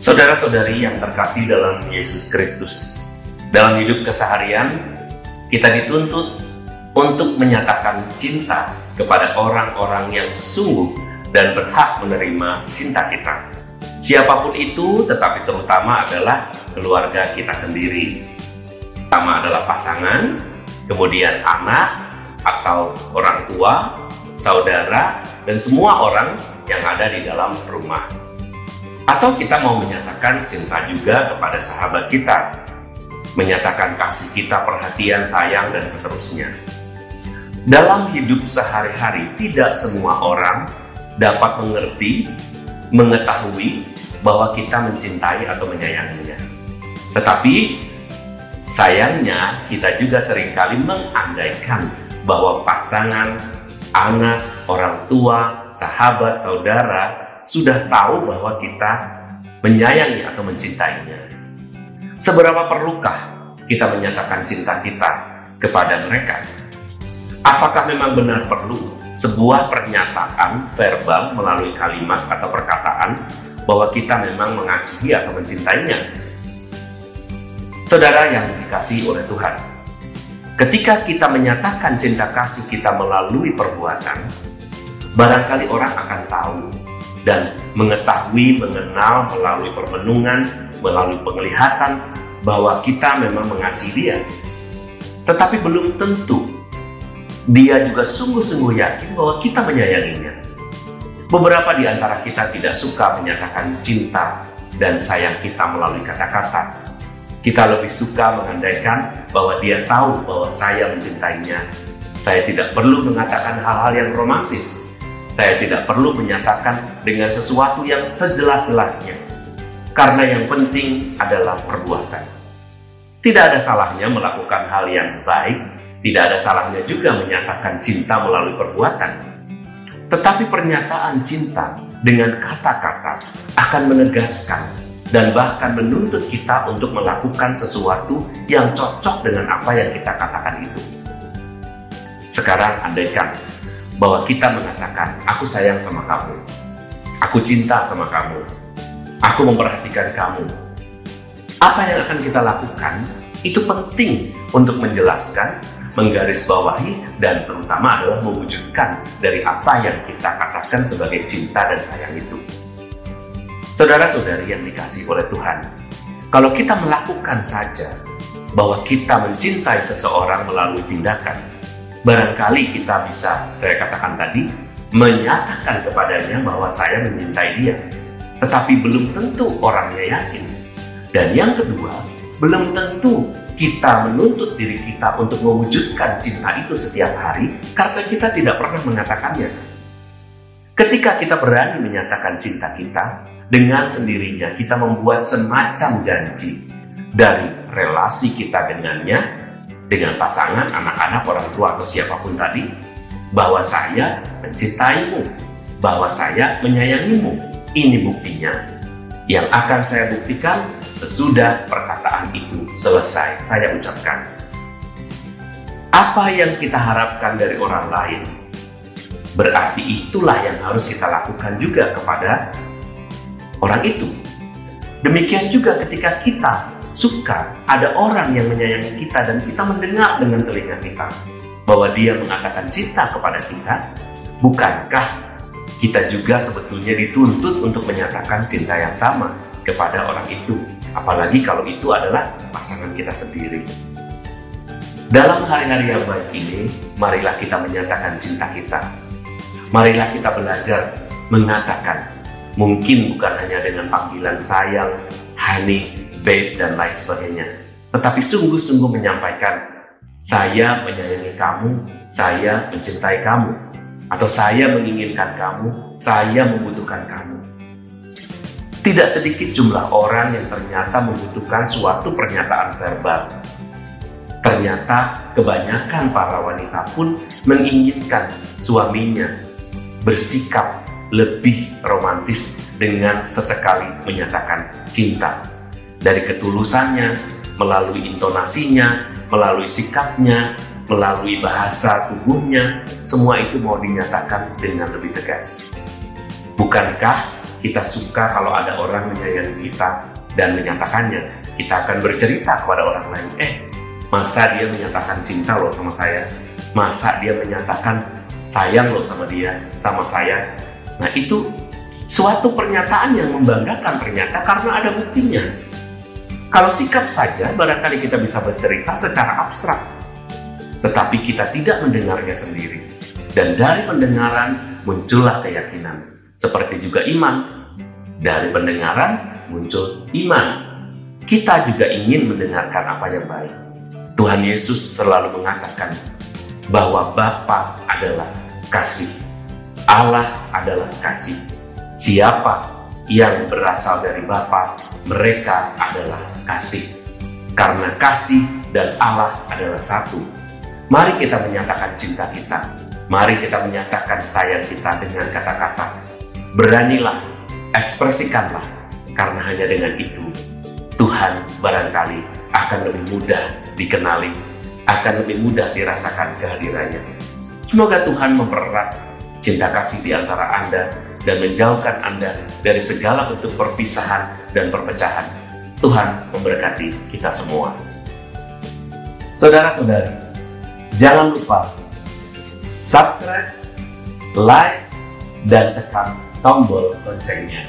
Saudara-saudari yang terkasih dalam Yesus Kristus, dalam hidup keseharian kita dituntut untuk menyatakan cinta kepada orang-orang yang sungguh dan berhak menerima cinta kita. Siapa pun itu, tetapi terutama adalah keluarga kita sendiri. Pertama adalah pasangan, kemudian anak atau orang tua, saudara, dan semua orang yang ada di dalam rumah. Atau kita mau menyatakan cinta juga kepada sahabat kita, menyatakan kasih kita, perhatian, sayang, dan seterusnya. Dalam hidup sehari-hari, tidak semua orang dapat mengerti, mengetahui bahwa kita mencintai atau menyayanginya. Tetapi sayangnya kita juga sering kali mengandaikan bahwa pasangan, anak, orang tua, sahabat, saudara sudah tahu bahwa kita menyayangi atau mencintainya. Seberapa perlukah kita menyatakan cinta kita kepada mereka? Apakah memang benar perlu sebuah pernyataan verbal melalui kalimat atau perkataan bahwa kita memang mengasihi atau mencintainya? Saudara yang dikasihi oleh Tuhan, ketika kita menyatakan cinta kasih kita melalui perbuatan, barangkali orang akan tahu dan mengetahui, mengenal melalui permenungan, melalui penglihatan bahwa kita memang mengasihi dia. Tetapi belum tentu dia juga sungguh-sungguh yakin bahwa kita menyayanginya. Beberapa di antara kita tidak suka menyatakan cinta dan sayang kita melalui kata-kata. Kita lebih suka mengandaikan bahwa dia tahu bahwa saya mencintainya. Saya tidak perlu mengatakan hal-hal yang romantis, saya tidak perlu menyatakan dengan sesuatu yang sejelas-jelasnya, karena yang penting adalah perbuatan. Tidak ada salahnya melakukan hal yang baik, tidak ada salahnya juga menyatakan cinta melalui perbuatan. Tetapi pernyataan cinta dengan kata-kata akan menegaskan dan bahkan menuntut kita untuk melakukan sesuatu yang cocok dengan apa yang kita katakan itu. Sekarang andaikan bahwa kita mengatakan, "Aku sayang sama kamu, aku cinta sama kamu, aku memperhatikan kamu." Apa yang akan kita lakukan itu penting untuk menjelaskan, menggarisbawahi, dan terutama adalah mewujudkan dari apa yang kita katakan sebagai cinta dan sayang itu. Saudara-saudari yang dikasih oleh Tuhan, kalau kita melakukan saja bahwa kita mencintai seseorang melalui tindakan, barangkali kita bisa, saya katakan tadi, menyatakan kepadanya bahwa saya mencintai dia. Tetapi belum tentu orangnya yakin. Dan yang kedua, belum tentu kita menuntut diri kita untuk mewujudkan cinta itu setiap hari karena kita tidak pernah mengatakannya. Ketika kita berani menyatakan cinta kita, dengan sendirinya kita membuat semacam janji dari relasi kita dengannya dengan pasangan, anak-anak, orang tua atau siapa pun tadi bahwa saya mencintaimu, bahwa saya menyayangimu. Ini buktinya. Yang akan saya buktikan sesudah perkataan itu selesai saya ucapkan. Apa yang kita harapkan dari orang lain, berarti itulah yang harus kita lakukan juga kepada orang itu. Demikian juga ketika kita suka ada orang yang menyayangi kita dan kita mendengar dengan telinga kita bahwa dia mengatakan cinta kepada kita, bukankah kita juga sebetulnya dituntut untuk menyatakan cinta yang sama kepada orang itu, apalagi kalau itu adalah pasangan kita sendiri. Dalam hari-hari yang baik ini, marilah kita menyatakan cinta kita. Marilah kita belajar mengatakan, mungkin bukan hanya dengan panggilan sayang, honey, babe, dan lain sebagainya. Tetapi sungguh-sungguh menyampaikan, saya menyayangi kamu, saya mencintai kamu, atau saya menginginkan kamu, saya membutuhkan kamu. Tidak sedikit jumlah orang yang ternyata membutuhkan suatu pernyataan verbal. Ternyata kebanyakan para wanita pun menginginkan suaminya bersikap lebih romantis dengan sesekali menyatakan cinta dari ketulusannya, melalui intonasinya, melalui sikapnya, melalui bahasa tubuhnya, semua itu mau dinyatakan dengan lebih tegas. Bukankah kita suka kalau ada orang menyayangi kita dan menyatakannya? Kita akan bercerita kepada orang lain, eh, masa dia menyatakan cinta loh sama saya? Masa dia menyatakan sayang loh sama dia, sama saya? Nah itu suatu pernyataan yang membanggakan ternyata karena ada buktinya. Kalau sikap saja, barangkali kita bisa bercerita secara abstrak, tetapi kita tidak mendengarnya sendiri. Dan dari pendengaran muncullah keyakinan, seperti juga iman. Dari pendengaran muncul iman. Kita juga ingin mendengarkan apa yang baik. Tuhan Yesus selalu mengatakan bahwa Bapa adalah kasih. Allah adalah kasih. Siapa yang berasal dari Bapa, mereka adalah kasih. Karena kasih dan Allah adalah satu. Mari kita menyatakan cinta kita. Mari kita menyatakan sayang kita dengan kata-kata. Beranilah, ekspresikanlah. Karena hanya dengan itu, Tuhan barangkali akan lebih mudah dikenali, akan lebih mudah dirasakan kehadirannya. Semoga Tuhan mempererat cinta kasih di antara Anda dan menjauhkan Anda dari segala bentuk perpisahan dan perpecahan Tuhan memberkati kita semua. Saudara-saudari, jangan lupa subscribe, like, dan tekan tombol loncengnya